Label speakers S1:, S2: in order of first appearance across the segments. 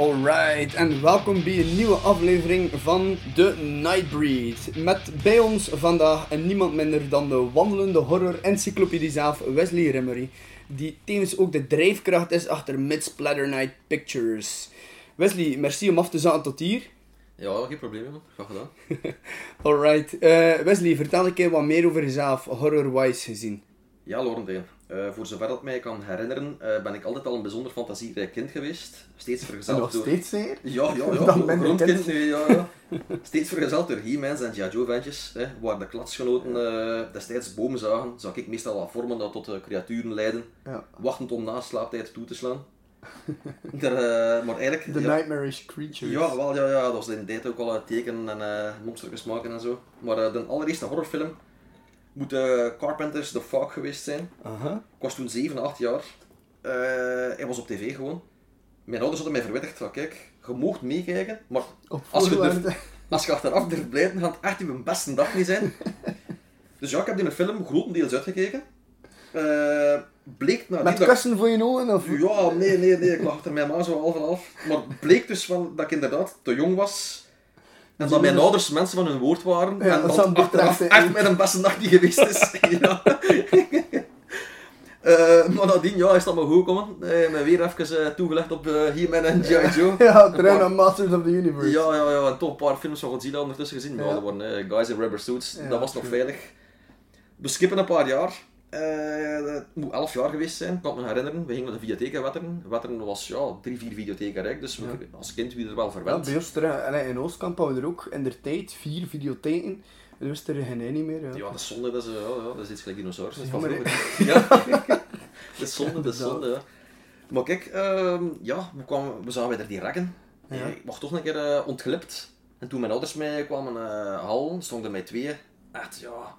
S1: Alright, en welkom bij een nieuwe aflevering van The Nightbreed. Met bij ons vandaag en niemand minder dan de wandelende horror-encyclopedie zelf, Wesley Rimmery, die tevens ook de drijfkracht is achter Midsplatter Night Pictures. Wesley, merci om af te zaten tot hier.
S2: Ja, geen probleem, man. Graag gedaan.
S1: Alright, eh, Wesley, vertel een keer wat meer over jezelf, horror-wise gezien.
S2: Ja, Laurentijn. Eh voor zover dat mij kan herinneren, eh, ben ik altijd al een bijzonder fantasierijk kind geweest. Steeds vergezeld
S1: Nog
S2: door...
S1: steeds zeker?
S2: Ja, ja, ja.
S1: Dan ben kind.
S2: nu, ja, ja. Steeds vergezeld door He-Mans en G.I. Joe ventjes. Hè, waar de klatsgenoten eh, destijds bomen zagen, zag ik meestal wat vormen dat tot creaturen leiden.
S1: Ja.
S2: Wachtend om na slaaptijd toe te slaan. Daar, eh, maar eigenlijk...
S1: The
S2: ja,
S1: Nightmarish Creatures.
S2: Ja, wel, ja, ja, dat was in de tijd ook al tekenen en monstertjes maken en zo. Maar de allereerste horrorfilm moet eh, Carpenter's The Fog geweest zijn. Ik was toen 7, 8 jaar. Eh, hij was op tv gewoon. Mijn ouders hadden mij verwittigd van kijk, je moogt meekijken, maar als je, durft, als je achteraf durft blijven, gaat het echt uw beste dag niet zijn. dus ja, ik heb die film grotendeels uitgekeken. Eh bleek na
S1: Met kussen voor je ogen? Of...
S2: ja, nee, nee, nee, ik lag mijn ma zo half en half. Maar het bleek dus van, dat ik inderdaad te jong was. En dat mijn ouders mensen van hun woord waren.
S1: Ja,
S2: en
S1: dat
S2: dat achteraf echt met een beste nacht niet geweest is. ja. Eh, maar nadien ja, is dat maar goed gekomen. Uh, weer even eh, toegelegd op uh, He-Man en G.I. Joe.
S1: Ja, terug
S2: paar-
S1: Masters of the Universe.
S2: Ja, ja, ja, en toch een paar films van Godzilla ondertussen gezien. Maar
S1: Ja.
S2: dat waren eh, Guys in Rubber Suits,
S1: Ja,
S2: dat was nog
S1: true.
S2: veilig. We skippen een paar jaar. Eh, moet elf jaar geweest zijn, ik kan me herinneren. We gingen naar de videotheek in Wetteren. Wetteren was ja, drie, vier videotheken rijk, dus we-
S1: Ja.
S2: als kind wie er wel
S1: Ja,
S2: verwend.
S1: bij ons in Oostkamp hadden we er ook in de tijd vier videotheken. En nu is er geen één meer. Ja.
S2: Ja, dat is zonde, dat is, eh, ja, ja, dat is iets gelijk dinosaurus. Dat is
S1: Ja,
S2: van vroeger. Ja, dat is zonde, dat is zonde, ja. Maar kijk, ehm, ja, we, kwamen, we zagen weer die rekken.
S1: Ja.
S2: Eh, Ik was toch een keer eh, ontglipt. En toen mijn ouders mij kwamen halen, stonden mij twee. Echt, ja,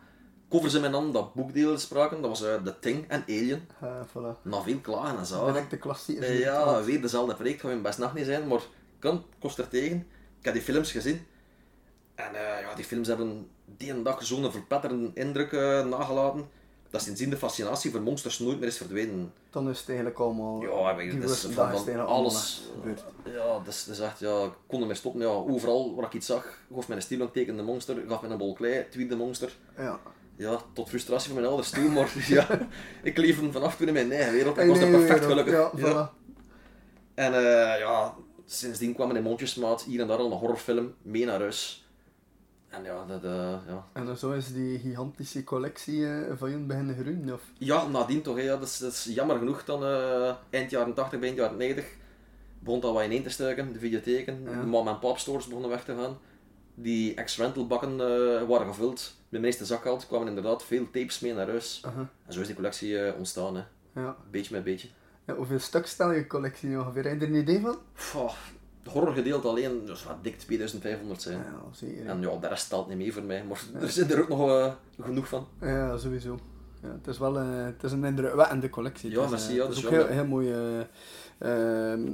S2: covers in mijn hand, dat boekdeel spraken. Dat was eh, The Thing en Alien.
S1: Ja, voilà.
S2: Na veel klagen en zagen.
S1: Direct de klassiekers.
S2: Eh, ja, weer dezelfde project, gaat mijn best nacht niet zijn, maar kan, kost er tegen. Ik heb die films gezien. En eh, ja, die films hebben die een dag zo'n verpetterende indruk eh, nagelaten, dat sindsdien de fascinatie voor monsters nooit meer is verdwenen.
S1: Dan is het eigenlijk allemaal...
S2: Ja,
S1: die
S2: dat is van, van alles.
S1: gebeurd.
S2: Ja, is echt, ja, ik kon ermee stoppen. Ja, overal waar ik iets zag, gaf mij een stielong tekende monster, gaf mij een bol klei, tweede monster.
S1: Ja.
S2: Ja, tot frustratie van mijn ouders toe, maar ja, ik leef vanaf toen in mijn eigen wereld. Ik was er
S1: nee,
S2: perfect gelukkig.
S1: Ja, voilà.
S2: En eh, ja, sindsdien kwam in mondjesmaat hier en daar al een horrorfilm mee naar huis. En ja, dat, eh, ja.
S1: En zo is die gigantische collectie eh, van jullie beginnen groeien, of?
S2: ja, nadien toch, hè, ja, dat, is, dat is jammer genoeg dan eind jaren 80, begin jaren 90 begon dat wat ineen te stuiken, de videotheken.
S1: Ja.
S2: De mom en pop stores begonnen weg te gaan. Die ex-rental bakken eh, waren gevuld. Met de meeste zakgeld kwamen inderdaad veel tapes mee naar huis. En zo is die collectie eh, ontstaan, hè.
S1: Ja.
S2: beetje met beetje.
S1: ja. Hoeveel stuk stel je collectie ongeveer? Heb je er een idee van?
S2: Pff, het horrorgedeelte alleen, dus wat dik 2500 zijn.
S1: Ja, zeker.
S2: En ja, de rest telt niet mee voor mij, maar er zit er ook nog eh, genoeg van.
S1: Ja, sowieso. Ja, het is wel het is een indrukwekkende collectie.
S2: Ja, merci, ja,
S1: het is ook heel, heel mooi eh, ehm, eh,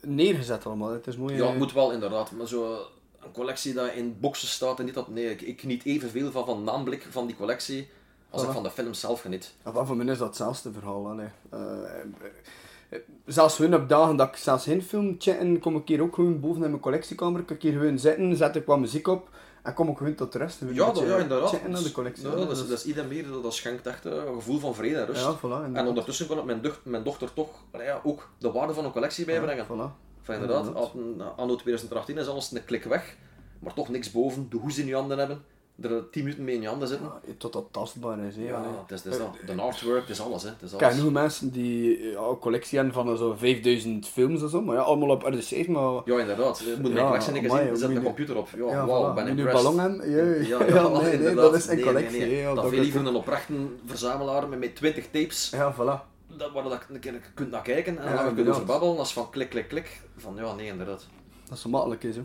S1: neergezet allemaal. Het is mooi.
S2: Ja, het moet wel inderdaad, maar zo een collectie dat in boxen staat en niet dat, nee, ik, ik geniet evenveel van, van naamblik van die collectie als ik van de film zelf geniet.
S1: Ja, voor mij is dat hetzelfde verhaal. Eh, eh, zelfs hun op dagen dat ik zelfs geen film chatten, kom ik hier ook gewoon boven in mijn collectiekamer. Ik kan hier gewoon zitten, zet ik wat muziek op en kom ik gewoon tot rust. Gewoon
S2: Ja, dat, ja inderdaad.
S1: Chatten naar de collectie.
S2: Ja, dat, is, dat is ieder meer, dat, dat schenkt echt eh, een gevoel van vrede en rust.
S1: Ja, voilà,
S2: en ondertussen kon het mijn, mijn dochter toch ja, ook de waarde van een collectie bijbrengen.
S1: Voilà.
S2: Van inderdaad, aan- anno 2018 is alles een klik weg, maar toch niks boven, de hoes in je handen hebben, er 10 minuten mee in je handen zitten.
S1: Ja, tot dat tastbaar is. Hè,
S2: Ja, het is, het is dat. De artwork, het is alles. Hè. Het is
S1: Ik ken genoeg mensen die ja, een collectie hebben van zo 5000 films en zo, maar ja, allemaal op RDC's, maar...
S2: Ja, inderdaad. Je moet
S1: Ja,
S2: mijn collectie zien, zet een
S1: je-
S2: computer op. Ja,
S1: Ja,
S2: wauw,
S1: voilà.
S2: ben impressed.
S1: ballon hebben? Ja,
S2: Ja,
S1: ja,
S2: ja,
S1: nee, dat is een collectie.
S2: nee, nee.
S1: hè, ja,
S2: dat
S1: dat
S2: veel
S1: is-
S2: liever een oprechte verzamelaar met, met 20 tapes,
S1: Ja, voilà.
S2: Dat, waar dat je kunt naar kijken en dan kun je
S1: inderdaad.
S2: over babbelen, als van klik, klik, klik. Van ja, nee, inderdaad.
S1: Dat is zo makkelijk is, hè.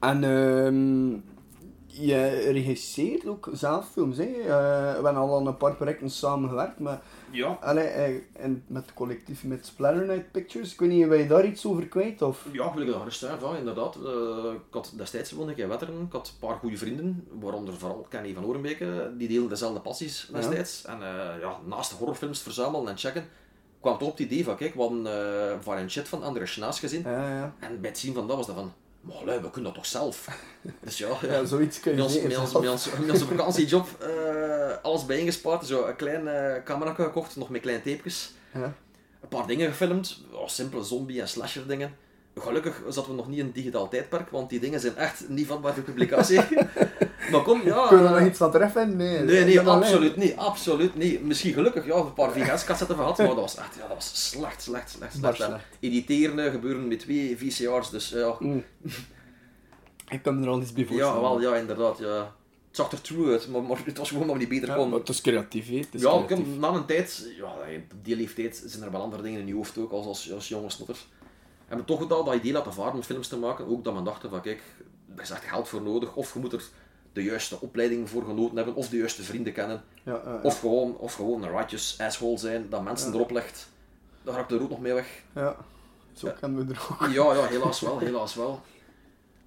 S1: En ehm, je regisseert ook zelf films, hè? Eh, we hebben al aan een paar projecten samengewerkt, maar
S2: Ja.
S1: allee, eh, en met het collectief met Splatter Night Pictures. Ik weet niet, wil je daar iets over kwijt? Of?
S2: Ja, wil ik daar gerust uit, ja, inderdaad. Eh, ik had destijds woonde ik in Wetteren, ik had een paar goede vrienden, waaronder vooral Kenny van Orenbeke, die deelden dezelfde passies destijds. En eh, ja, naast de horrorfilms verzamelen en checken, kwam toch op het idee van, kijk, we hadden uh, van een shit van André Schnaas gezien.
S1: Ja, ja.
S2: En bij het zien van dat was dat van, maar lui, we kunnen dat toch zelf? dus ja,
S1: Ja, zoiets kun je
S2: met ons, met ons, onze vakantiejob alles bijeengespaard, zo een klein eh camera gekocht, nog met kleine tapejes.
S1: Ja.
S2: Een paar dingen gefilmd, oh, simpele zombie- en slasher dingen. Gelukkig zaten we nog niet in het digitaal tijdperk, want die dingen zijn echt niet vatbaar voor publicatie. maar kom, ja...
S1: Kun je er
S2: eh,
S1: nog iets van treffen? Nee,
S2: Nee, nee,
S1: alleen.
S2: absoluut niet, absoluut niet. Misschien gelukkig, ja, een paar VHS-cassetten gehad, maar dat was echt, ja, dat was slecht, slecht, slecht, slecht. En
S1: slecht.
S2: Editeren eh, gebeuren met twee VCR's, dus ja,
S1: Mm. Ik kan me er al iets bij voorstellen.
S2: ja, wel, ja, inderdaad, ja. Het zag er true uit, maar, maar het was gewoon maar niet beter
S1: Ja, het is creatief, hè. Het is
S2: Ja,
S1: creatief.
S2: na een tijd, ja, op die leeftijd zijn er wel andere dingen in je hoofd ook, als, als, als jonge snotter. En we toch wel dat idee laten varen om films te maken, ook dat men dacht van kijk, er is echt geld voor nodig, of je moet er de juiste opleiding voor genoten hebben, of de juiste vrienden kennen,
S1: Ja,
S2: of gewoon, of gewoon een righteous asshole zijn, dat mensen erop legt. Daar raakt de roet nog mee weg.
S1: ja. Zo kennen we er ook.
S2: Ja, ja, helaas wel, helaas wel.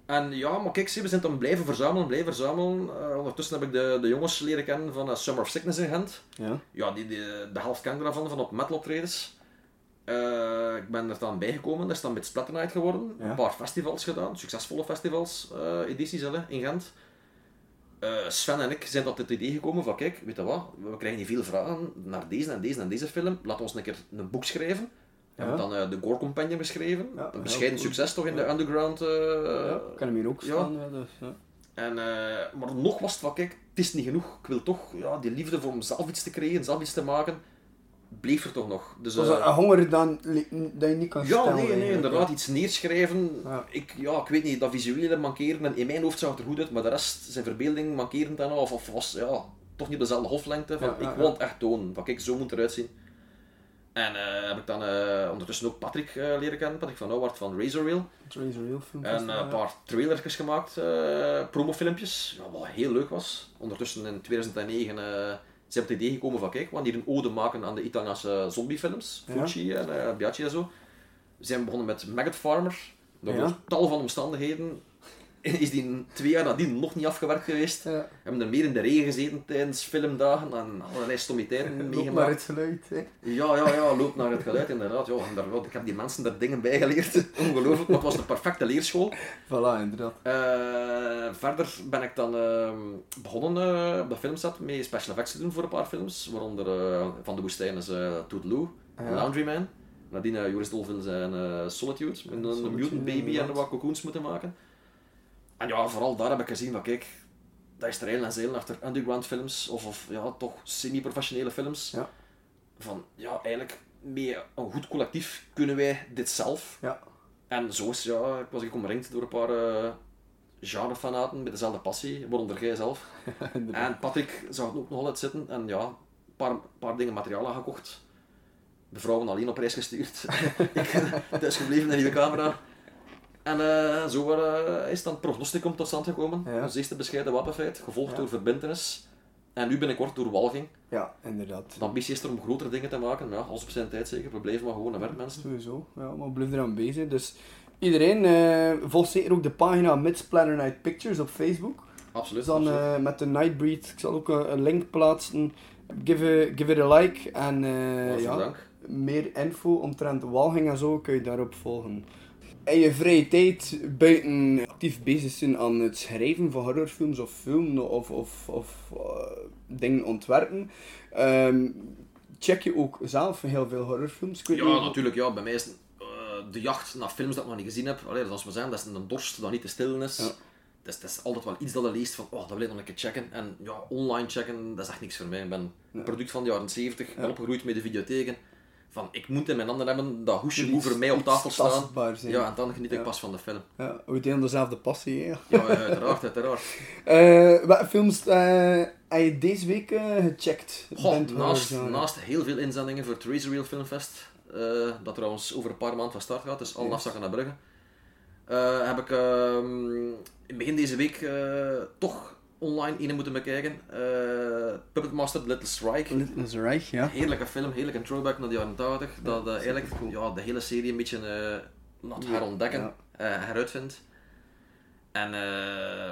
S2: En ja, maar kijk, we zijn dan blijven verzamelen, blijven verzamelen. Eh, ondertussen heb ik de, de jongens leren kennen van eh, Summer of Sickness in Gent.
S1: Ja.
S2: Ja, die, die, de helft ken ik daarvan, van op metal optredens. Eh, ik ben er dan bijgekomen, dat is dan met Splatter Night geworden.
S1: Ja.
S2: Een paar festivals gedaan, succesvolle festivals, edities hè, in Gent. Sven en ik zijn tot het idee gekomen van, kijk, weet je wat, we krijgen hier veel vragen naar deze en deze en deze film. Laten we ons een keer een boek schrijven.
S1: Ja.
S2: hebben dan eh, de Gore Companion geschreven.
S1: Ja,
S2: een bescheiden succes toch in de
S1: Ja.
S2: underground.
S1: ja. Ik kan hem hier ook
S2: ja.
S1: staan. Ja. dus, ja.
S2: en, eh, maar nog was het van, kijk, het is niet genoeg. Ik wil toch ja, die liefde voor om zelf iets te creëren, zelf iets te maken, bleef er toch nog. Dus, eh,
S1: een honger dan, dat je niet kan
S2: ja,
S1: stellen.
S2: nee, nee, inderdaad, iets neerschrijven.
S1: Ja.
S2: Ik, ja, ik weet niet, dat visuele mankeren, en in mijn hoofd zag het er goed uit, maar de rest, zijn verbeelding mankerend dan, of, of was ja, toch niet op dezelfde hoflengte. Van,
S1: Ja, ja,
S2: ik
S1: ja.
S2: wil het echt tonen, van kijk, zo moet het eruit zien. En eh, heb ik dan eh, ondertussen ook Patrick eh, leren kennen, Patrick van Ouwart van Razor
S1: film.
S2: En een paar trailertjes gemaakt, promofilmpjes, ja, wat heel leuk was. Ondertussen in 2009 eh zijn we op het idee gekomen van kijk, we gaan hier een ode maken aan de Italiaanse zombiefilms,
S1: Ja.
S2: Fulci en Biaggi en zo. We zijn begonnen met Maggot Farmer. Door
S1: Ja.
S2: tal van omstandigheden is die twee jaar nadien nog niet afgewerkt geweest. We
S1: Ja.
S2: hebben er meer in de regen gezeten tijdens filmdagen en allerlei stommiteiten
S1: Loop maar
S2: meegemaakt.
S1: het geluid. Hè.
S2: Ja, ja, ja, loopt naar het geluid inderdaad. Ja, en daar, ik heb die mensen daar dingen bij geleerd. Ongelooflijk, maar het was de perfecte leerschool.
S1: Voilà, inderdaad.
S2: Eh, verder ben ik dan ehm, begonnen eh, op de filmset met special effects te doen voor een paar films. Waaronder eh, Van de Woestijn is uh, Toodaloo,
S1: Ja.
S2: Laundryman. Nadien uh, Joris Dolphins en Solitude. Met een mutant baby en wat cocoons moeten maken. En ja, vooral daar heb ik gezien van kijk, dat is er heel en zeilen achter underground films. Of, of ja, toch semi-professionele films.
S1: Ja.
S2: Van ja, eigenlijk met een goed collectief kunnen wij dit zelf.
S1: Ja.
S2: En zo is, ja, ik was ik omringd door een paar eh genrefanaten met dezelfde passie, waaronder jij zelf. En Patrick zag het ook nog altijd zitten en ja, een paar, paar dingen materiaal aangekocht. De vrouwen alleen op reis gestuurd. ik thuis gebleven in een nieuwe camera. En eh, zo eh, is dan Prognosticum tot stand gekomen.
S1: Ja.
S2: Ons eerste bescheiden wapenfeit, gevolgd
S1: Ja.
S2: door Verbintenis. En nu binnenkort door Walging.
S1: Ja, inderdaad.
S2: De ambitie is er om grotere dingen te maken. Ja, alles op zijn tijd zeker. We blijven maar gewoon een werkmensen.
S1: Sowieso, ja, maar blijf eraan bezig. Dus iedereen, eh volg zeker ook de pagina Mid Splatter Night Pictures op Facebook.
S2: Absoluut.
S1: Dus dan
S2: absoluut.
S1: met de Nightbreed, ik zal ook een, een link plaatsen. Give, it- give it a like en ja,
S2: dank.
S1: meer info omtrent Walging en zo kun je daarop volgen. In je vrije tijd, buiten actief bezig zijn aan het schrijven van horrorfilms of film of, of, of eh, dingen ontwerpen, ehm, check je ook zelf heel veel horrorfilms?
S2: Ja,
S1: niet-
S2: natuurlijk. Ja. Bij mij is eh, de jacht naar films dat ik nog niet gezien heb. Allee, zoals we zeggen, dat is een dorst dat niet te stillen is.
S1: Ja.
S2: Dat, is dat is altijd wel iets dat je leest van, oh, dat wil ik nog een keer checken. En ja, online checken, dat is echt niks voor mij. Ik ben een product van de jaren 70, ben opgegroeid met de videotheken. Van, ik moet in mijn handen hebben, dat hoesje moet voor mij op tafel staan.
S1: zijn.
S2: Ja, en dan geniet ik
S1: Ja.
S2: pas van de film.
S1: Ja, we delen dezelfde passie, hè.
S2: Ja, uiteraard, uiteraard.
S1: Eh, welke films eh, heb je deze week eh, gecheckt? Wel
S2: naast, naast heel veel inzendingen voor het Razor Reel Filmfest, eh, dat trouwens over een paar maanden van start gaat, dus al
S1: Yes.
S2: afzakken naar Brugge, heb ik ehm, in begin deze week toch online een moeten bekijken. Eh Puppet Master Little Strike.
S1: Little Reich, ja.
S2: Heerlijke film, heerlijke throwback naar de jaren 80. Dat eh, eigenlijk ja, de hele serie een beetje eh, laat herontdekken,
S1: Ja.
S2: heruitvindt. En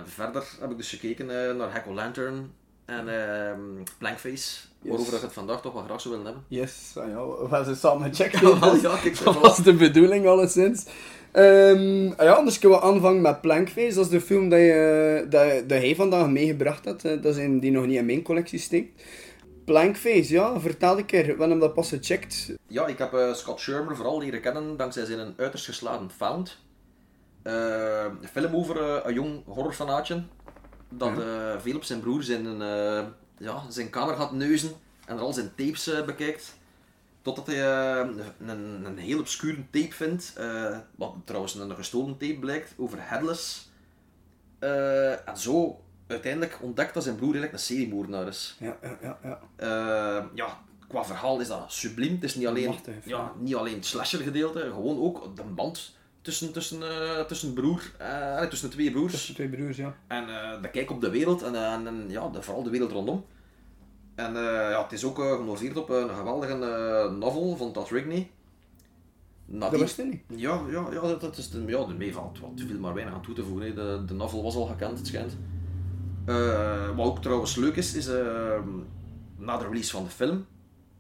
S2: verder heb ik dus gekeken naar Hack Lantern en ehm Blankface, waarover ik het vandaag toch wel graag zou willen hebben.
S1: Yes, ah ja, we gaan ze samen checken.
S2: Ja, kijk,
S1: dat was de bedoeling alleszins. Ehm ah ja, anders kunnen we aanvangen met Plankface. Dat is de film dat, je, dat, dat hij vandaag meegebracht had. eh, Dat is een die nog niet in mijn collectie steekt. Plankface, ja, vertel een keer. Hebben dat pas gecheckt.
S2: Ja, ik heb eh, Scott Shermer vooral leren kennen dankzij zijn uiterst geslagen Found. Eh, een film over eh, een jong horrorfanaatje dat eh, veel op zijn broer zijn, eh, ja, zijn kamer gaat neuzen en er al zijn tapes eh, bekijkt. Totdat hij eh, een, een heel obscure tape vindt, eh, wat trouwens een gestolen tape blijkt, over Headless. Eh, en zo uiteindelijk ontdekt dat zijn broer eigenlijk een seriemoordenaar is.
S1: Ja, ja, ja. ja.
S2: Ja, qua verhaal is dat subliem. Het is niet alleen,
S1: Machtig, ja.
S2: niet alleen het slasher gedeelte, gewoon ook de band tussen, tussen, tussen broer, tussen de twee broers.
S1: Tussen twee broers, ja.
S2: En de kijk op de wereld en, en, en ja, de, vooral de wereld rondom. En eh, ja, het is ook eh, genoveerd op een geweldige eh, novel van Todd Rigney.
S1: Dat
S2: Nadien-
S1: wist je niet.
S2: ja, ja, ja, dat, dat is de, ja, de meevalt wat viel maar weinig aan toe te voegen. De, de novel was al gekend, het schijnt. Eh, wat ook trouwens leuk is, is eh, na de release van de film,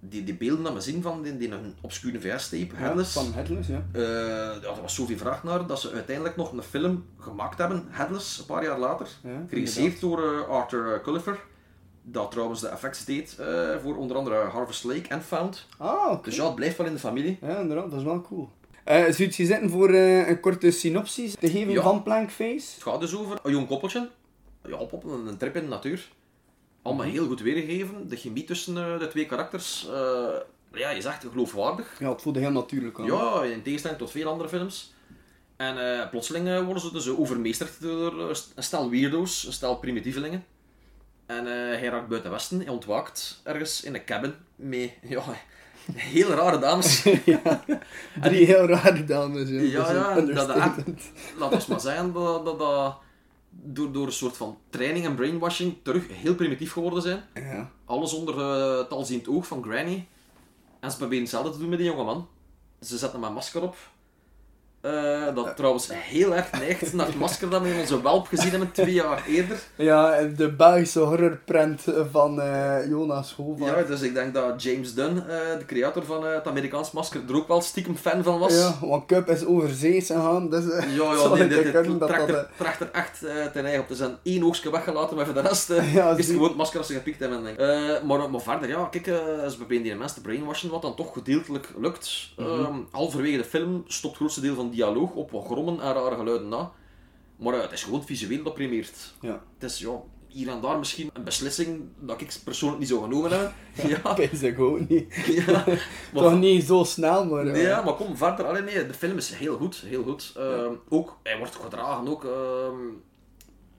S2: die, die beelden dat we zien van die, die een obscure VS-tape,
S1: Ja,
S2: Headless.
S1: van Headless, ja.
S2: Eh, ja, er was zoveel vraag naar dat ze uiteindelijk nog een film gemaakt hebben, Headless, een paar jaar later.
S1: Ja,
S2: geregisseerd door eh, Arthur Culliver. Dat trouwens de effects deed eh, voor onder andere Harvest Lake en Found.
S1: Ah, oké.
S2: Dus ja, het blijft wel in de familie.
S1: Ja, inderdaad, dat is wel cool. Eh zou je zitten voor eh, een korte synopsis te geven
S2: Ja.
S1: van Plankface?
S2: Het gaat dus over een jong koppeltje. Ja, op, op een, trip in de natuur. Allemaal heel goed weergegeven. De chemie tussen eh, de twee karakters, ja, je zegt geloofwaardig.
S1: Ja, het voelde heel natuurlijk aan.
S2: Ja, in tegenstelling tot veel andere films. En plotseling worden ze dus overmeesterd door een stel weirdo's, een stel primitievelingen. En eh, hij raakt buiten Westen, hij ontwaakt ergens in een cabin met ja, heel rare dames.
S1: Drie heel rare dames. Ja,
S2: Ja,
S1: Dat
S2: ja, dat, laat ons maar zeggen dat, dat, dat door, door een soort van training en brainwashing terug heel primitief geworden zijn.
S1: Ja.
S2: Alles onder eh, het alziend oog van Granny. En ze proberen hetzelfde te doen met die jongeman. Ze zetten hem een masker op. Eh, dat trouwens heel erg neigt naar het masker dat we in onze welp gezien hebben twee jaar eerder.
S1: ja, en de Belgische horrorprint van eh, Jonas Hova.
S2: Ja, dus ik denk dat James Dunn, eh, de creator van het Amerikaans masker, er ook wel stiekem fan van was.
S1: Ja, want Cup is overzees gegaan, dus
S2: Ja, ja, nee, dit, dit, tracht, er, er echt ten eigen op te zijn. Eén oogstje weggelaten, maar voor de rest
S1: Ja,
S2: is het gewoon het masker als ze gepikt hebben. Denk. maar, maar verder, ja, kijk, ze proberen die mensen te brainwashen, wat dan toch gedeeltelijk lukt. Ehm, halverwege de film stopt het grootste deel van dialoog op wat grommen en rare geluiden na. Maar eh, het is gewoon visueel dat primeert.
S1: Ja,
S2: Het is, ja, hier en daar misschien een beslissing dat ik persoonlijk niet zou genomen hebben. Ja,
S1: pees ik ook niet.
S2: ja. Maar
S1: Toch niet zo snel, maar...
S2: Nee,
S1: eh,
S2: ja, maar kom verder. Alleen nee, de film is heel goed, heel goed. Ehm, Ook, hij wordt gedragen ook ehm,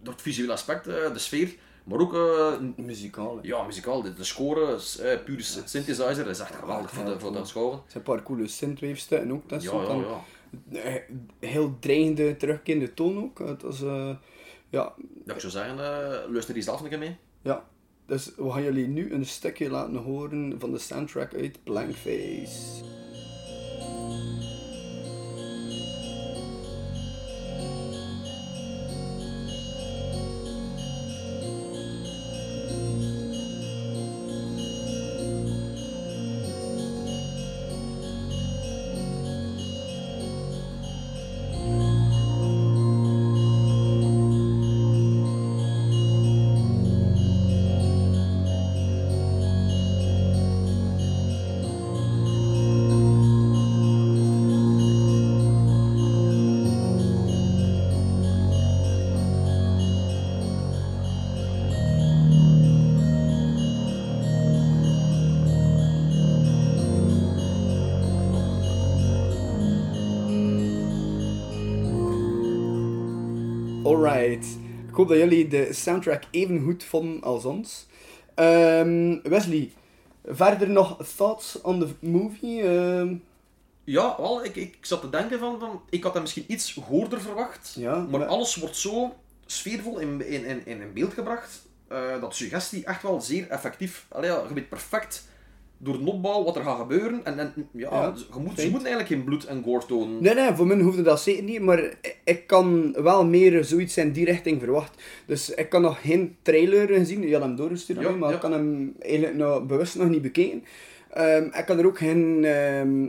S2: door het visuele aspect, eh, de sfeer, maar ook
S1: Muzikaal. hè.
S2: ja, muzikaal. De, de score, eh, pure synthesizer, dat is echt geweldig voor, de, voor dat schouwen.
S1: Er zijn een paar coole synthwave-stukken ook. Dat
S2: Ja, ja, ja.
S1: Heel dreigende, terugkerende toon ook. Het was, eh, ja,
S2: Dat ik zou zeggen, eh luister die zelf een keer mee.
S1: ja. Dus we gaan jullie nu een stukje laten horen van de soundtrack uit Blankface. Alright. Ik hoop dat jullie de soundtrack even goed vonden als ons. Ehm, Wesley, verder nog thoughts on the movie? Ehm,
S2: Ja, wel, ik, ik zat te denken van, van... Ik had hem misschien iets hoorder verwacht.
S1: Ja,
S2: maar,
S1: maar-
S2: alles wordt zo sfeervol in, in, in, in beeld gebracht. eh, dat suggestie echt wel zeer effectief... Allee, ja, je weet perfect door de opbouw wat er gaat gebeuren. En, en ja,
S1: Ja,
S2: ze- je moet, ze moeten eigenlijk geen bloed en gore tonen.
S1: Nee, nee, voor mij hoefde dat zeker niet, maar ik- ik kan wel meer zoiets in die richting verwacht. Dus ik kan nog geen trailer gezien, je had hem doorgestuurd,
S2: Ja,
S1: maar
S2: ja.
S1: ik kan hem eigenlijk nog bewust nog niet bekeken. Ehm, ik kan er ook geen... ehm,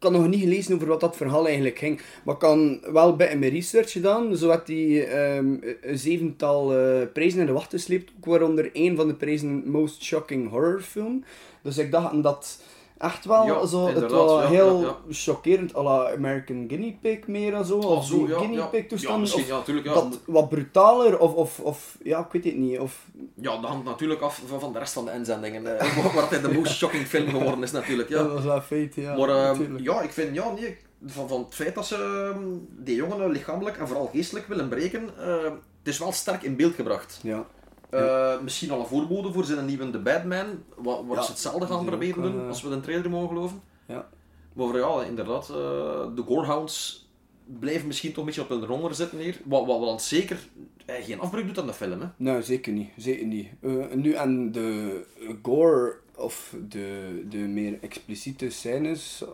S1: kan nog niet gelezen over wat dat verhaal eigenlijk ging, maar ik kan wel beetje mijn research gedaan. Zo had hij ehm, een zevental eh, prijzen in de wacht gesleept, ook waaronder één van de prijzen Most Shocking Horror Film. Dus ik dacht dat echt wel
S2: Ja,
S1: zo, het was
S2: ja,
S1: heel chockerend, à la American Guinea Pig meer en zo,
S2: Of
S1: of
S2: zo,
S1: Guinea. Pig
S2: Ja,
S1: toestand,
S2: misschien,
S1: of
S2: ja.
S1: wat, wat brutaler, of, of, of ja, ik weet het niet, of
S2: Ja, dat hangt natuurlijk af van, van de rest van de inzendingen. eh, het de most shocking film geworden is natuurlijk. Ja.
S1: dat was wel feit, ja,
S2: maar ehm, ja, ik vind, ja, nee, van, van het feit dat ze ehm, die jongen lichamelijk en vooral geestelijk willen breken, eh, het is wel sterk in beeld gebracht.
S1: Ja.
S2: Eh, misschien al een voorbode voor zijn nieuwe The Batman, wa- waar
S1: Ja,
S2: ze hetzelfde gaan proberen
S1: ook,
S2: doen,
S1: eh,
S2: als we de trailer mogen geloven.
S1: Ja.
S2: Maar voor, ja, inderdaad, eh, de Gorehounds blijven misschien toch een beetje op hun ronger zitten hier, wat, wat, wat zeker eh, geen afbreuk doet aan de film. Hè.
S1: Nee, zeker niet. Zeker niet. Nu, en de gore, of de, de meer expliciete scènes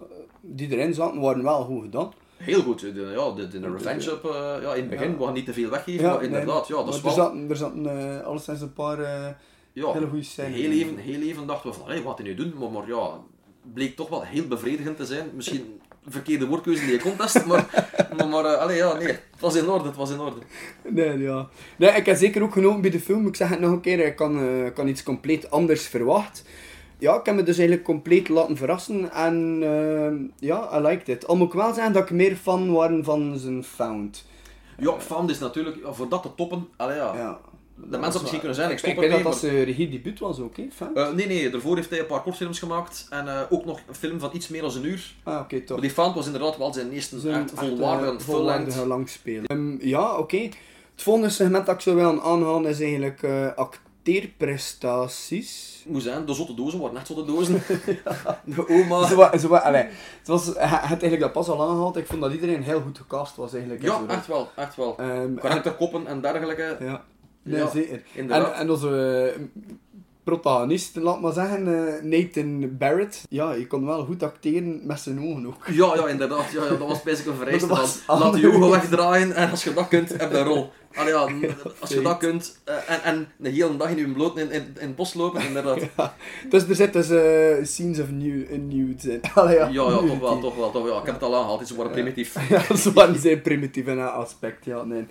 S1: die erin zaten, waren wel goed gedaan.
S2: Heel goed. De, ja, de, de, Revenge Up, eh, ja, in het begin,
S1: Ja.
S2: we gaan niet te veel weggeven, maar inderdaad,
S1: nee,
S2: ja, dat is wel...
S1: Er zaten, er zaten eh, alleszins een paar eh,
S2: ja,
S1: hele goede scènes.
S2: heel even, heel even dachten we van, hey, wat hij nu doen, maar, maar ja, bleek toch wel heel bevredigend te zijn. Misschien verkeerde woordkeuze in die contest, maar, maar, maar eh, allee, ja, nee, het was in orde, het was in orde.
S1: Nee, ja. Nee, ik heb zeker ook genoten bij de film. Ik zeg het nog een keer, ik kan, eh, kan iets compleet anders verwacht. Ja, ik heb me dus eigenlijk compleet laten verrassen. En eh, ja, I liked it. Al moet ik wel zeggen dat ik meer fan waren van zijn found.
S2: Ja, Found is natuurlijk, voor dat te toppen, allee, ja.
S1: Ja.
S2: De mensen misschien kunnen zijn, ik stop
S1: ik denk dat dat zijn regiedebuut was ook, hè?
S2: Eh, nee, nee, daarvoor heeft hij een paar kortfilms gemaakt en eh, ook nog een film van iets meer dan een uur.
S1: ah, oké, toch.
S2: Maar die Found was inderdaad wel zijn eerste
S1: Zijn
S2: echt volwaardige,
S1: volwaardige langspelen. Ehm, ja, oké. Het volgende segment dat ik zou willen aanhalen is eigenlijk eh, acteerprestaties.
S2: Moet zijn, de zotte dozen waren echt zotte dozen. De oma.
S1: Zo, zo, allee, het was, hij had eigenlijk dat pas al aangehaald. Ik vond dat iedereen heel goed gecast was eigenlijk.
S2: Ja, echt wel, echt wel. Karakterkoppen en dergelijke.
S1: Ja, nee,
S2: Ja,
S1: zeker. En, en onze eh, protagonist, laat maar zeggen, eh, Nathan Barrett. Ja, je kon wel goed acteren met zijn ogen ook.
S2: Ja, ja, inderdaad. Ja, ja, dat was best een vereiste. Laat je ogen wegdraaien en als je dat kunt, heb je een rol. Allee, ja, als je dat kunt eh, en, en de hele dag in je bloot in, in, in het bos lopen, inderdaad. Ja,
S1: Dus er zitten dus, eh, scenes of nude, nudes in. Allee, ja,
S2: ja, toch
S1: nudity.
S2: wel, toch wel, toch wel. Ja, ik heb het al aangehaald, ze waren primitief.
S1: Ja, ze waren zeer primitief in dat aspect, ja, nee.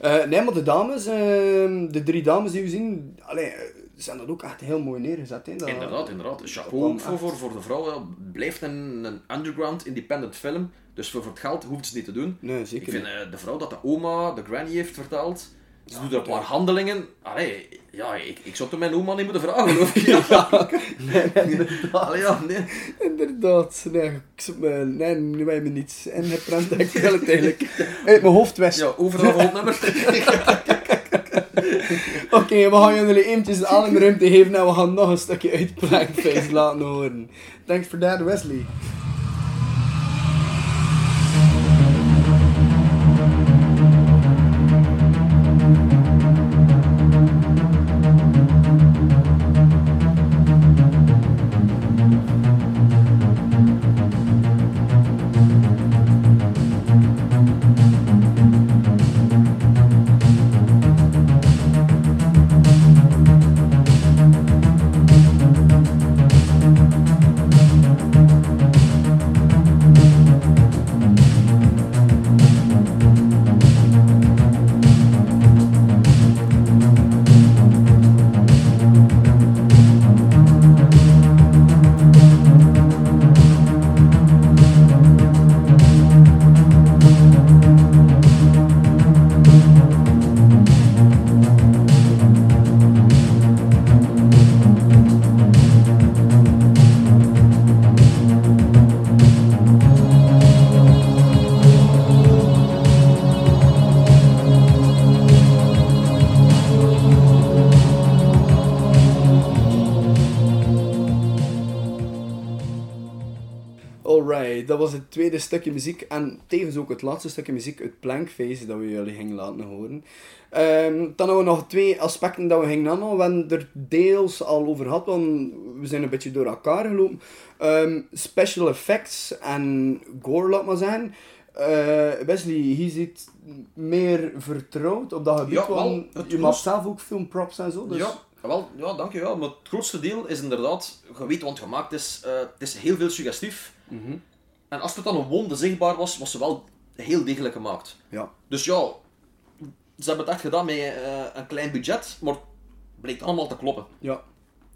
S1: Eh, nee, maar de dames, ehm, de drie dames die we zien, allee, eh, zijn dat ook echt heel mooi neergezet. Hè? Dat,
S2: Inderdaad, inderdaad. Chapeau ook voor, voor, voor de vrouw. ja. Blijft een, een underground independent film, dus voor, voor het geld hoeft ze het niet te doen.
S1: Nee,
S2: Ik
S1: zeker
S2: vind
S1: niet.
S2: eh, de vrouw dat de oma, de granny heeft verteld, ze doet er een paar handelingen. Allee, ja, ik, ik zou het mijn oma niet moeten vragen, geloof ik. Ja. Allee, ja, nee.
S1: Inderdaad, nee, ik me, nee, nu je me niets. Ik wil het eigenlijk uit mijn hoofd wisten.
S2: Ja, overal voor
S1: Oké, we gaan jullie eventjes alle ruimte geven en we gaan nog een stukje uit Prankface laten horen. Thanks for that, Wesley. Dat was het tweede stukje muziek en tevens ook het laatste stukje muziek, het Plankface, dat we jullie gingen laten horen. Ehm, dan hebben we nog twee aspecten dat we gingen aanhalen. We hebben er deels al over gehad, want we zijn een beetje door elkaar gelopen. Ehm, special effects en gore, laat maar zijn. Eh, Wesley, hier zit meer vertrouwd op dat gebied,
S2: Ja,
S1: want je maakt zelf ook filmprops en zo. Dus...
S2: Ja, wel, ja, dankjewel. Maar het grootste deel is inderdaad, je weet wat gemaakt is, eh, het is heel veel suggestief.
S1: Mhm.
S2: En als het dan een wonde zichtbaar was, was ze wel heel degelijk gemaakt.
S1: ja.
S2: Dus ja, ze hebben het echt gedaan met eh, een klein budget, maar het bleek allemaal te kloppen.
S1: Ja.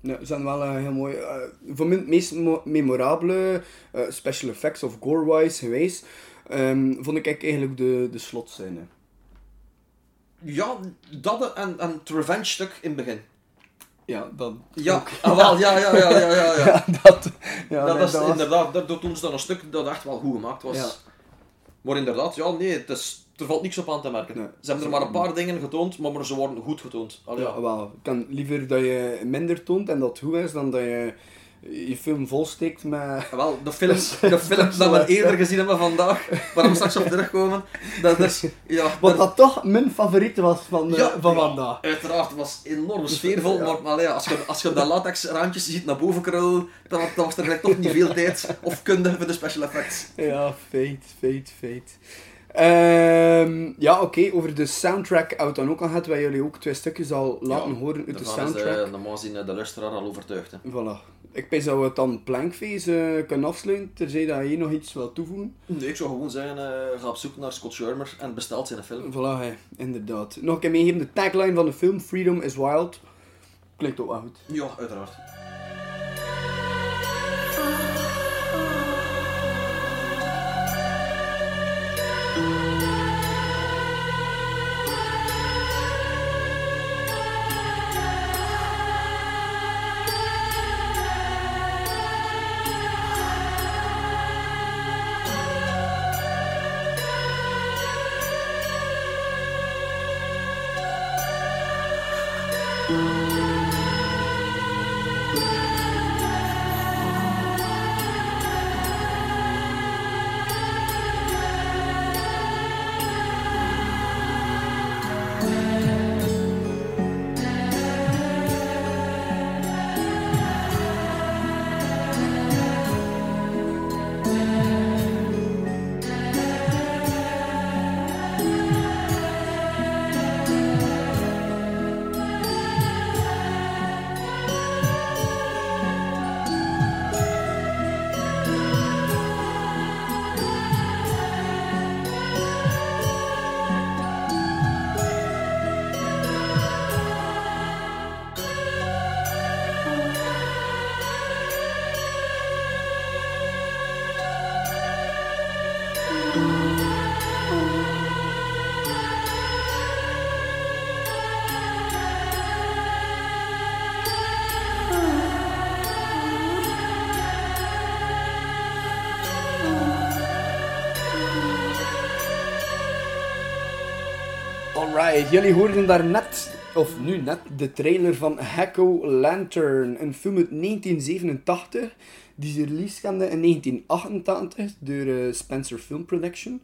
S1: Ze zijn wel eh, heel mooi. eh, voor mij het meest mo- memorabele special effects of gore-wise geweest, ehm, vond ik eigenlijk de, de slotscène.
S2: Ja, dat en, en het revenge stuk in het begin.
S1: Ja, dat.
S2: Ja, ah, wel, ja, ja, ja, ja, ja. ja.
S1: Ja, dat. Ja,
S2: dat
S1: nee,
S2: is
S1: dat was-
S2: inderdaad, dat, doen ze dan een stuk dat echt wel goed gemaakt was.
S1: Ja.
S2: Maar inderdaad, ja, nee, het is, er valt niks op aan te merken.
S1: Nee,
S2: ze hebben er maar een paar dingen getoond, maar, ze worden goed getoond.
S1: Ja, wel. Ik kan liever dat je minder toont en dat goed is, dan dat je je film volsteekt met...
S2: Ah, Wel, de films, de films dat we eerder gezien hebben vandaag, waar we straks op terugkomen, dat is, ja,
S1: Wat dat toch mijn favoriete was van, eh, van
S2: ja,
S1: vandaag.
S2: Uiteraard, het was enorm sfeervol,
S1: Ja.
S2: maar, als, je, als je dat latex randjes ziet naar boven krullen, dan, dan was er toch niet veel tijd of kunde voor de special effects.
S1: Ja, feit, feit, feit. Ehm, ja, oké, over de soundtrack hebben we het dan ook al gehad, waar jullie ook twee stukjes al laten
S2: Ja,
S1: horen uit de
S2: is,
S1: soundtrack.
S2: eh, normaal gezien eh, de luisteraar al overtuigd. Hè.
S1: Voilà. Ik denk dat we het dan Plankface eh, kunnen afsluiten, terzij dat je nog iets wil toevoegen.
S2: Nee, ik zou gewoon zeggen, eh, ga op zoek naar Scott Shermer en bestelt zijn film.
S1: Voilà, inderdaad. Nog een keer meegeven, de tagline van de film, Freedom is Wild. Klinkt ook wel goed.
S2: Ja, uiteraard.
S1: Alright, jullie hoorden daar net, of nu net, de trailer van Hacko Lantern. Een film uit 1987, die ze release kende in 1988 door eh, Spencer Film Production.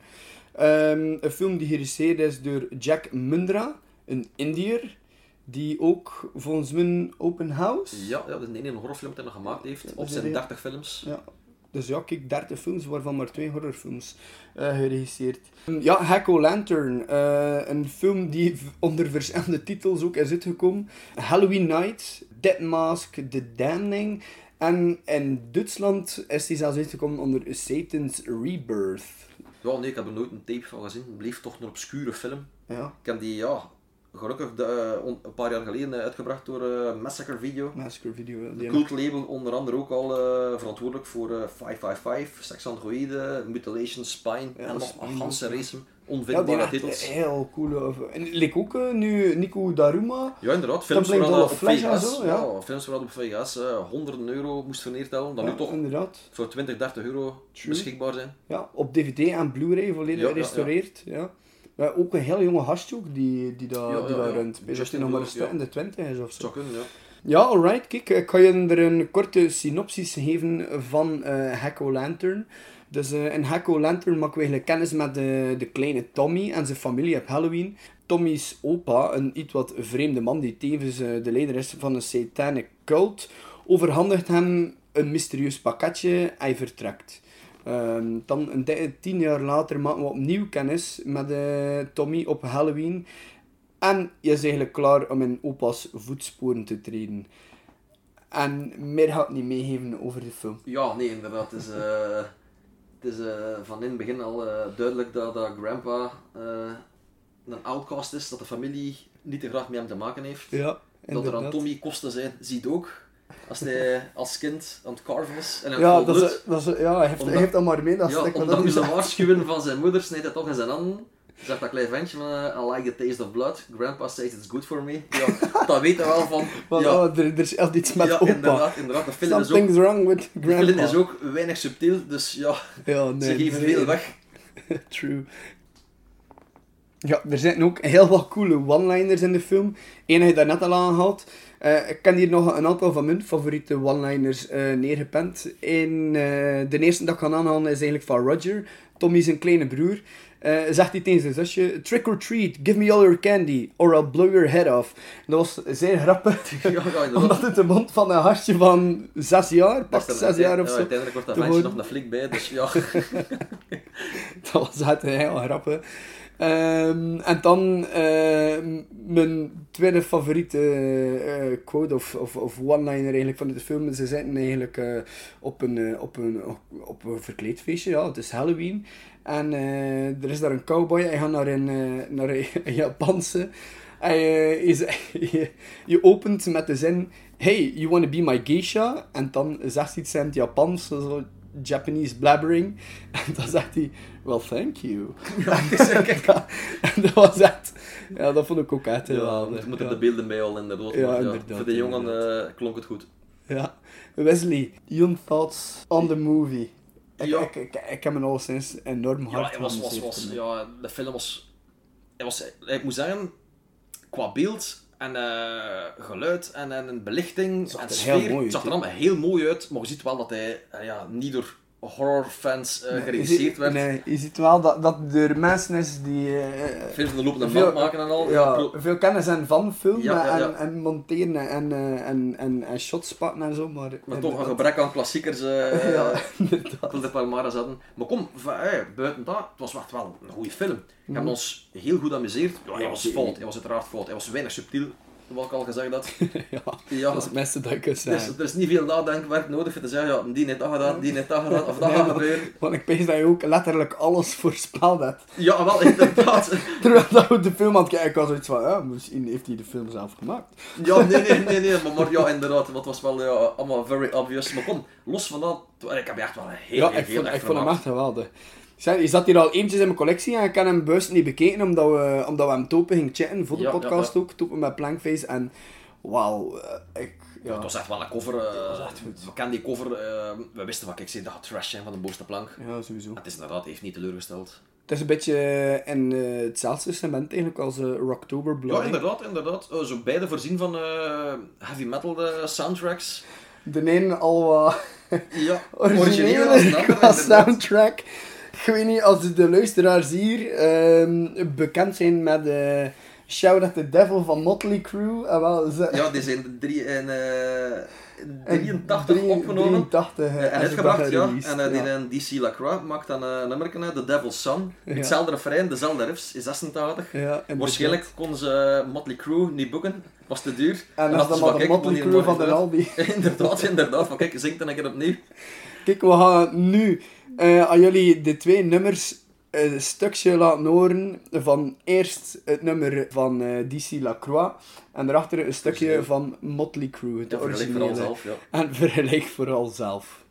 S1: Ehm, een film die geregisseerd is door Jack Mundra, een Indiër, die ook volgens mij Open House...
S2: Ja, ja, dat is de enige horrorfilm die hij nog gemaakt heeft, op
S1: is
S2: zijn
S1: er, ja.
S2: 30 films.
S1: Ja. Dus ja, kijk, 30 films, waarvan maar twee horrorfilms eh geregisseerd. Ja, Hacko Lantern. eh, een film die onder verschillende titels ook is uitgekomen. Halloween Night, Dead Mask, The Damning. En in Duitsland is die zelfs uitgekomen onder Satan's Rebirth.
S2: Ja, nee, ik heb er nooit een tape van gezien. Het bleef toch een obscure film.
S1: Ja,
S2: Ik heb die, ja, gelukkig de, eh, on- een paar jaar geleden eh, uitgebracht door eh, Massacre Video.
S1: Massacre Video.
S2: Cult label onder andere ook al verantwoordelijk voor eh 555, Sex Androïde, Mutilation, Spine
S1: Ja,
S2: en nog een ganse race onvindbare titels.
S1: heel coole... En leek ook nu Nico Daruma.
S2: Ja, inderdaad. Films
S1: Doll
S2: op VHS,
S1: ja.
S2: ja. films op VHS eh, honderden euro moest verneertellen, dan
S1: Ja,
S2: nu toch
S1: inderdaad.
S2: voor 20, 30 euro beschikbaar zijn.
S1: Ja, op DVD en Blu-ray volledig gerestaureerd. Ja, ja. ook een heel jonge gastje ook die, die
S2: Ja,
S1: die
S2: ja.
S1: runt. Hij nog maar in de twintig is of zo.
S2: ja.
S1: Ja, alright. Kijk, ik kan je er een korte synopsis geven van Hacko Lantern. Dus eh, in Hecko Lantern maken we eigenlijk kennis met de, de kleine Tommy en zijn familie op Halloween. Tommy's opa, een iets wat vreemde man die tevens eh, de leider is van een satanic cult, overhandigt hem een mysterieus pakketje en hij vertrekt. Ehm, dan een tien jaar later maken we opnieuw kennis met eh, Tommy op Halloween. En je is eigenlijk klaar om in opa's voetsporen te treden. En meer ga ik niet meegeven over de film.
S2: Ja, nee, inderdaad. Het is, eh, het is eh, van in het begin al duidelijk dat, dat grandpa een outcast is, dat de familie niet te graag met hem te maken heeft.
S1: Ja,
S2: dat er aan. Tommy kosten zijn, ziet ook. Als hij als kind aan het carven is en hij
S1: Ja, dat is, dat is, ja hij, heeft, hij
S2: Omdat-
S1: heeft dat maar mee. Dat
S2: ja,
S1: stuk wat dat
S2: ondanks
S1: hij
S2: de
S1: zegt.
S2: waarschuwen van zijn moeder snijdt hij toch in zijn handen. Zegt dat klein ventje van, eh, I like the taste of blood. Grandpa says it's good for me. Ja, dat weet hij wel van. Ja,
S1: oh, er, er is echt iets met
S2: ja,
S1: opa.
S2: inderdaad, inderdaad. De film is ook,
S1: wrong with
S2: de film
S1: grandpa.
S2: is ook weinig subtiel, dus ja,
S1: ja, nee,
S2: ze geven
S1: nee.
S2: veel weg.
S1: True. Ja, er zitten ook heel wat coole one-liners in de film. Eén heb je daarnet al aangehaald. Eh, ik kan hier nog een aantal van mijn favoriete one-liners eh, neergepend. In, eh, de eerste dat ik ga aanhalen is eigenlijk van Roger. Tommy zijn kleine broer. Zegt hij tegen zijn zusje, trick or treat, give me all your candy, or I'll blow your head off. Dat was zeer grappig,
S2: Ja, ja, inderdaad.
S1: omdat het de mond van een hartje van zes jaar,
S2: Dat is
S1: zes jaar of
S2: ja,
S1: zo.
S2: Uiteindelijk wordt dat
S1: horen.
S2: nog een flik bij, dus ja.
S1: Dat was echt heel grappig. Ehm, en dan eh, mijn tweede favoriete eh, quote of, of, of one-liner eigenlijk van de film. Ze zitten eigenlijk eh, op, een, eh, op, een, op een verkleedfeestje, ja, het is Halloween. En eh, er is daar een cowboy, hij gaat naar een, eh, naar een, Japanse. Hij, eh, is, je, opent met de zin, hey, you wanna be my geisha? En dan zegt iets in het Japans, zo Japanese blabbering. En dan zegt hij, well, thank you. en dat was echt, ja, dat vond ik ook echt heel
S2: Ja, we moeten
S1: ja.
S2: de beelden bij al.
S1: Ja,
S2: maar
S1: inderdaad,
S2: Voor de jongen eh, klonk het goed.
S1: Ja. Wesley, your thoughts on the movie? Ik,
S2: Ja.
S1: ik, ik, ik heb me al sinds enorm hard
S2: Ja, het was, was, was, ja, de film was, het was... Ik moet zeggen, qua beeld en eh, geluid en, en belichting en
S1: er
S2: sfeer,
S1: heel mooi
S2: het zag er allemaal heel mooi uit. Maar je ziet wel dat hij eh, ja, niet door horrorfans geregisseerd
S1: ziet-
S2: werd.
S1: Nee, je ziet wel dat, dat er mensen is die... eh,
S2: Veel van de lopende
S1: Veel-
S2: maken en al.
S1: ja, veel kennis hebben van filmen
S2: Ja, ja, ja.
S1: En, en monteren en, eh, en, en, en shots pakken en zo, maar...
S2: Maar toch een gebrek aan klassiekers.
S1: Ja, inderdaad.
S2: Ik wilde Palmares hadden. Maar kom, eh, buiten dat, het was echt wel een goede film. We hebben ons heel goed amuseerd. Ja, hij was fout, hij was uiteraard fout. Hij was weinig subtiel, wat ik al gezegd had.
S1: ja,
S2: Ja,
S1: dat is het meeste dat ik kan
S2: dus, er is niet veel nadenkwerk nodig voor te zeggen, ja, die heeft dat gedaan, die heeft dat gedaan, of dat
S1: Nee,
S2: gaat gebeuren.
S1: Want ik weet dat je ook letterlijk alles voorspeld hebt.
S2: Ja, wel, inderdaad.
S1: Terwijl dat we de film aan het kijken was zoiets van, ja, misschien heeft hij de film zelf gemaakt.
S2: Ja, nee, nee, nee, nee, maar, maar ja, inderdaad, het was wel ja, allemaal very obvious. Maar kom, los van dat, ik heb echt wel een heel,
S1: ja,
S2: heel,
S1: ik vond, ik vond hem echt geweldig. Je zat hier al eventjes in mijn collectie en ik kan hem bewust niet bekeken omdat we, omdat we hem topen gingen chatten voor de
S2: Ja,
S1: podcast
S2: ja.
S1: ook, topen met Plankface en wauw, eh, ik, ja.
S2: Het was echt wel een cover.
S1: goed.
S2: We kennen die cover, eh, we wisten wat ik zei, dat gaat trash zijn van de bovenste plank.
S1: ja, sowieso.
S2: Het is inderdaad, heeft niet teleurgesteld.
S1: Het is een beetje in hetzelfde cement eigenlijk als uh, Rocktober Blood.
S2: Ja, inderdaad, inderdaad. Eh, zo beide voorzien van heavy metal soundtracks.
S1: De ene al wat
S2: Ja, als de inderdaad.
S1: soundtrack. Ik weet niet, als de luisteraars hier ehm, bekend zijn met eh Shout at the Devil van Motley Crue. en wel, ze,
S2: Ja, die zijn drie, in, eh,
S1: en
S2: 83
S1: drie-
S2: opgenomen.
S1: 83
S2: eh,
S1: eh,
S2: en uitgebracht, ja. En uh,
S1: ja.
S2: die DC Lacroix maakt dan eh, een nummer, eh, The Devil's Son.
S1: Ja.
S2: Hetzelfde refrein, dezelfde riffs, is 86.
S1: Ja.
S2: Waarschijnlijk kon ze eh, Motley Crue niet boeken, was te duur.
S1: En
S2: hadden
S1: dat is dan de Motley Crue van de Albi.
S2: uit? inderdaad, inderdaad. Van kijk, zingt dan een keer opnieuw.
S1: Kijk, we gaan nu eh, aan jullie de twee nummers eh, een stukje laten horen van eerst het nummer van eh, DC Lacroix en daarachter een stukje van Motley Crue, het
S2: Ja, vergelijk vooral
S1: originele.
S2: zelf, ja.
S1: En vergelijk vooral zelf.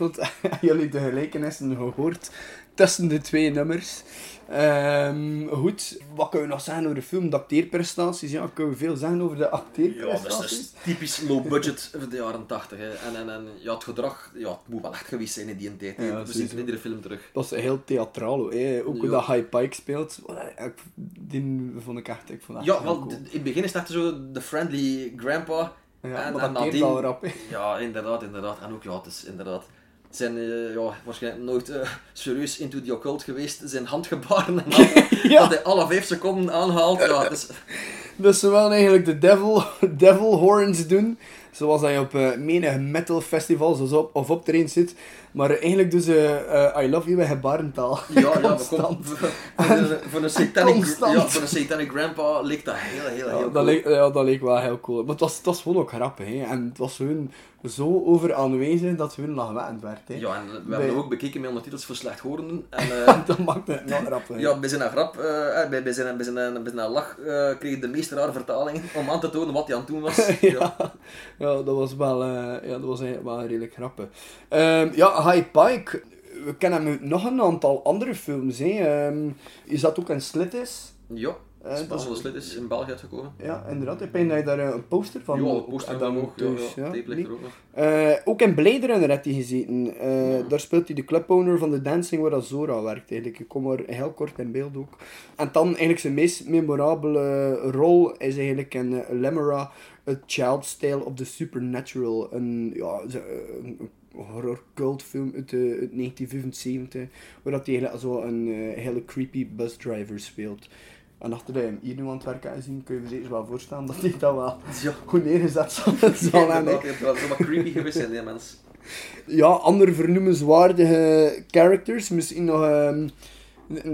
S1: Ongetwijfeld hebben jullie de gelijkenissen gehoord tussen de twee nummers. Ehm, goed, wat kunnen we nog zeggen over de film? De acteerprestaties, ja, kunnen we veel zeggen over de
S2: Ja, dat
S1: acteerprestaties?
S2: is typisch low budget van de jaren 80. Hè. En, en, en ja, het gedrag ja, het moet wel echt geweest zijn in die tijd. hè.
S1: Ja,
S2: We zien het in iedere film terug.
S1: Dat is heel theatraal, hè. ook hoe dat High Pike speelt. Ik, die vond ik echt, ik vond
S2: Ja,
S1: cool.
S2: in het begin is het echt zo de friendly grandpa.
S1: Ja,
S2: en,
S1: maar
S2: en
S1: dat
S2: nadien-
S1: wel rap.
S2: Ja, inderdaad, inderdaad. En ook, ja, het is inderdaad... Zijn eh, ja, waarschijnlijk nooit eh, serieus into the occult geweest. Zijn handgebaren en al,
S1: Ja.
S2: dat hij alle vijf seconden aanhaalt. Ja, is,
S1: Dus ze willen eigenlijk de devil, devil horns doen. Zoals je op uh, menig metal festivals of, op, of optreden zit. Maar eigenlijk doen ze I love you in gebarentaal.
S2: ja, ja,
S1: Constant.
S2: voor, een, voor, een satanic, ja, voor een satanic grandpa leek dat heel, heel, heel
S1: Ja,
S2: cool.
S1: dat, leek, ja, dat leek wel heel cool. Maar het was, het was gewoon ook grappig. Hè. En het was gewoon zo over aanwezig dat ze hun lachwekkend werd. Hè.
S2: Ja, en we hebben ook bekeken met ondertitels voor slechthorenden. En eh,
S1: dat maakte het nog hè.
S2: ja, bij zijn grap, eh, bij, bij, zijn, bij, zijn, bij zijn lach, eh, kreeg de meest rare vertaling om aan te tonen wat hij aan het doen was.
S1: ja, ja, dat was wel, ja, dat was wel redelijk grappig. Ehm, ja, High Pike. We kennen hem uit nog een aantal andere films. Hè. Ehm, is dat ook een Slitis?
S2: Ja,
S1: Eh,
S2: van de Slit is in België uitgekomen.
S1: Ja, inderdaad. Ik denk dat je daar eh, een poster van
S2: ja, de poster dan ook. Ja,
S1: thuis,
S2: ja,
S1: ja,
S2: tape ligt
S1: nee.
S2: er ook nog.
S1: Eh, ook in Blade Runner heeft hij gezeten. Eh,
S2: Ja.
S1: Daar speelt hij de clubowner van The Dancing, waar Zora werkt eigenlijk. Ik kom er heel kort in beeld ook. En dan eigenlijk zijn meest memorabele rol is eigenlijk in uh, Lemura, A Child's Tale of the Supernatural. Een, ja, een horror cultfilm uit, eh, uit 1975, waar dat hij zo een eh, hele creepy busdriver speelt. En achter dat je hem hier nu aan het werken zien, kun je je zeker wel voorstellen dat hij dat wel
S2: Ja,
S1: goed neergezet zal, zal hebben.
S2: Zo wat creepy geweest zijn, die mens.
S1: Ja, andere vernoemenswaardige characters. Misschien nog... een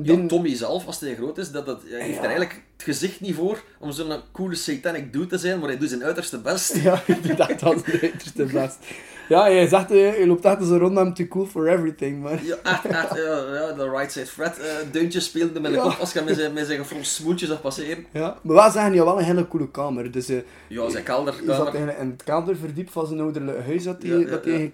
S2: Ja, Tommy zelf, als hij groot is, dat, dat, hij heeft er eigenlijk het gezicht niet voor om zo'n coole satanic dude te zijn, maar hij doet zijn uiterste best.
S1: Ja, ik dacht dat de uiterste best. Ja, je zegt, eh, je loopt echt zo rond too cool for everything, maar...
S2: Ja, echt, echt, ja, ja, de right side Fred uh, deuntjes speelde met de
S1: Ja.
S2: als je met zijn, met zijn gefronst smoeltje zag passeren.
S1: Ja, maar wij zeggen ja wel een hele coole kamer. Dus eh
S2: Ja, zijn
S1: je zat
S2: kelderkamer.
S1: eigenlijk in het kelder verdiept van zijn ouderlijke huis dat hij
S2: Ja, ja,
S1: dat hij.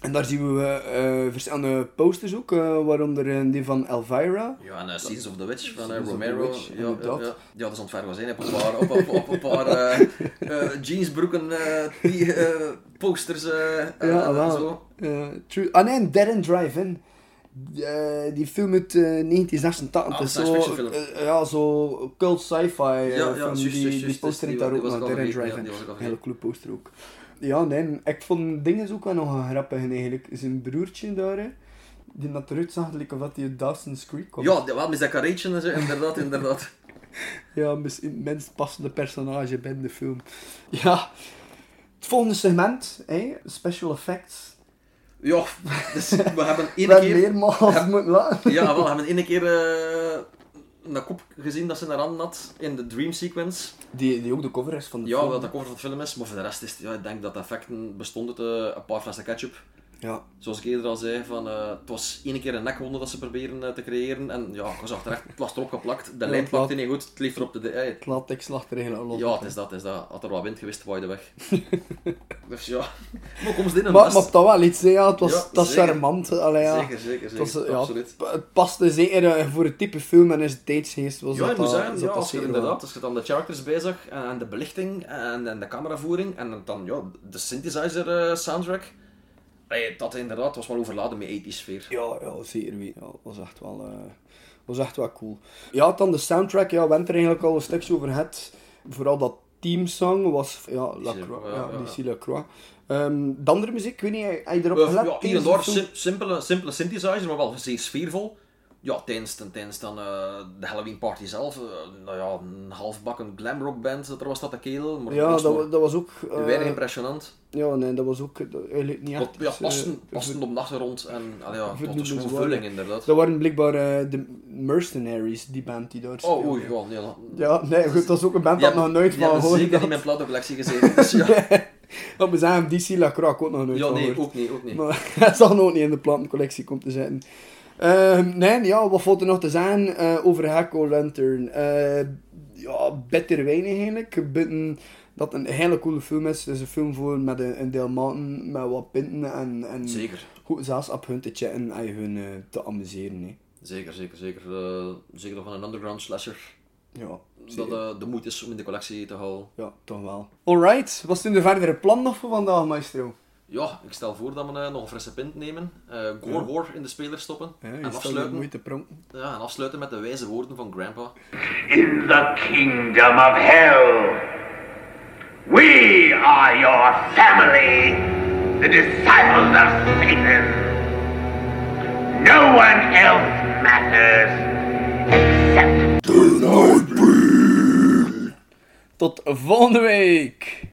S1: En daar zien we eh verschillende posters ook, eh, waaronder eh, die van Elvira.
S2: Ja, en uh, Scenes of the Witch van uh, Romero.
S1: Witch,
S2: ja, ja, ja. ja, dat zijn. Op een paar, op, op, op een paar eh, eh, jeansbroeken, eh, die eh, posters eh, en,
S1: Ja,
S2: en zo.
S1: Eh, true. Ah nee, Dead End Drive-In. Eh, die film uit eh, 1986.
S2: Ah,
S1: zo, eh, ja, zo cult sci-fi eh,
S2: ja,
S1: die, die poster daar ook
S2: was
S1: Dead
S2: vergeten,
S1: Drive-In.
S2: was
S1: Hele coole poster ook. Ja, nee, ik vond dingen ook wel nog grappig eigenlijk. Zijn broertje daar, die dat eruit zag, dat hij uit Dawson's Creek kwam.
S2: Ja, die- wel met dat karreetje en zo, inderdaad, inderdaad.
S1: Ja, misschien minst passende personage binnen de film. Ja, het volgende segment, hè, special effects.
S2: Ja, dus we hebben één
S1: hebben
S2: keer...
S1: meermaals moeten laten.
S2: Ja, wel, we hebben één keer eh, een kop gezien dat ze naar handen had in de dream sequence.
S1: Die, die ook de cover is van de
S2: Ja,
S1: film.
S2: wat de cover van de film is, maar voor de rest is het, ja, ik denk dat de effecten bestonden uit eh, een paar flessen ketchup.
S1: Ja,
S2: Zoals ik eerder al zei, van, eh, het was één keer een nekwonde dat ze proberen eh, te creëren. En ja, het was erop geplakt. De
S1: Ja,
S2: lijn
S1: het
S2: plakte
S1: laat-
S2: niet goed, het liep erop de... eh,
S1: het er eigenlijk al los.
S2: ja, het is dat, het is dat. Had er wat wind geweest, waaide weg. dus ja, maar kom ze in een
S1: Maar, maar dat wel iets, hè, ja. Het was,
S2: Ja,
S1: het
S2: zeker.
S1: charmant. Allee, ja.
S2: Zeker, zeker,
S1: Het,
S2: zeker.
S1: was, ja,
S2: absoluut.
S1: het- het paste zeker eh, voor het type film en is tijdsgeest. Was
S2: Ja,
S1: dat
S2: ik moet
S1: dat- is
S2: ja,
S1: dat
S2: als je
S1: zeker
S2: inderdaad, als je dan de characters bij zag en, en de belichting en, en de cameravoering en dan ja, de synthesizer soundtrack, dat inderdaad was wel overladen met 80s sfeer.
S1: Ja, ja, zeker weten. Ja, was echt wel, eh, was echt wel cool. Ja, dan de soundtrack. Ja, we hebben het er eigenlijk al een stukje over gehad. Vooral dat teamsong was ja, Lacroix. Ja,
S2: ja, ja.
S1: DC Lacroix. Ehm, de andere muziek, ik weet niet, heb je erop gelet?
S2: ja, hier en daar simpele, simpele synthesizer, maar wel zeer sfeervol. Ja, tijdens, tijdens dan, eh, de Halloween party zelf, eh, nou ja, een halfbakken glamrock band, dat er was dat de kerel, maar
S1: Ja,
S2: was
S1: dat,
S2: maar
S1: wa- dat was ook... eh,
S2: weinig impressionant.
S1: ja, nee, dat was ook eh, eigenlijk niet echt...
S2: ja, passen,
S1: eh,
S2: passen op de achtergrond en allee, ja, tot de
S1: vernoemenswaardig.
S2: vulling inderdaad.
S1: Dat waren blijkbaar eh, de Mercenaries, die band die daar
S2: Oh,
S1: speelde.
S2: oei, ja, nee, dat-
S1: Ja, nee, goed, dat is ook een band
S2: Die
S1: dat nog nooit van gehoord
S2: zeker niet in mijn platencollectie gezeten. Dus ja.
S1: Dat we zeggen, DC Lacroix ook nog nooit
S2: ja, nee, ook niet, ook niet.
S1: Maar hij zal nog niet in de plantencollectie komen te zitten. Ehm, nee, ja, wat valt er nog te zeggen eh, over Hacko Lantern? Eh, ja, bitter weinig eigenlijk. Buiten dat een hele coole film is. Het is een film voor met een, een deel maten, met wat pinten en, en
S2: Zeker.
S1: goed zelfs op hun te chatten en hun eh, te amuseren. Hè.
S2: Zeker, zeker, zeker. Zeker nog van een underground slasher.
S1: Ja,
S2: Dat eh, de moeite is om in de collectie te houden.
S1: ja, toch wel. Alright, wat is toen de verdere plan nog voor vandaag, maestro?
S2: Ja, ik stel voor dat we eh, nog een frisse pint nemen. eh Gore War in de speler stoppen.
S1: Ja,
S2: en, afsluiten,
S1: moeite pronken.
S2: ja, en afsluiten met de wijze woorden van Grandpa.
S3: In the kingdom of hell, we are your family, the disciples of Satan. No one else matters except
S1: Tot volgende week!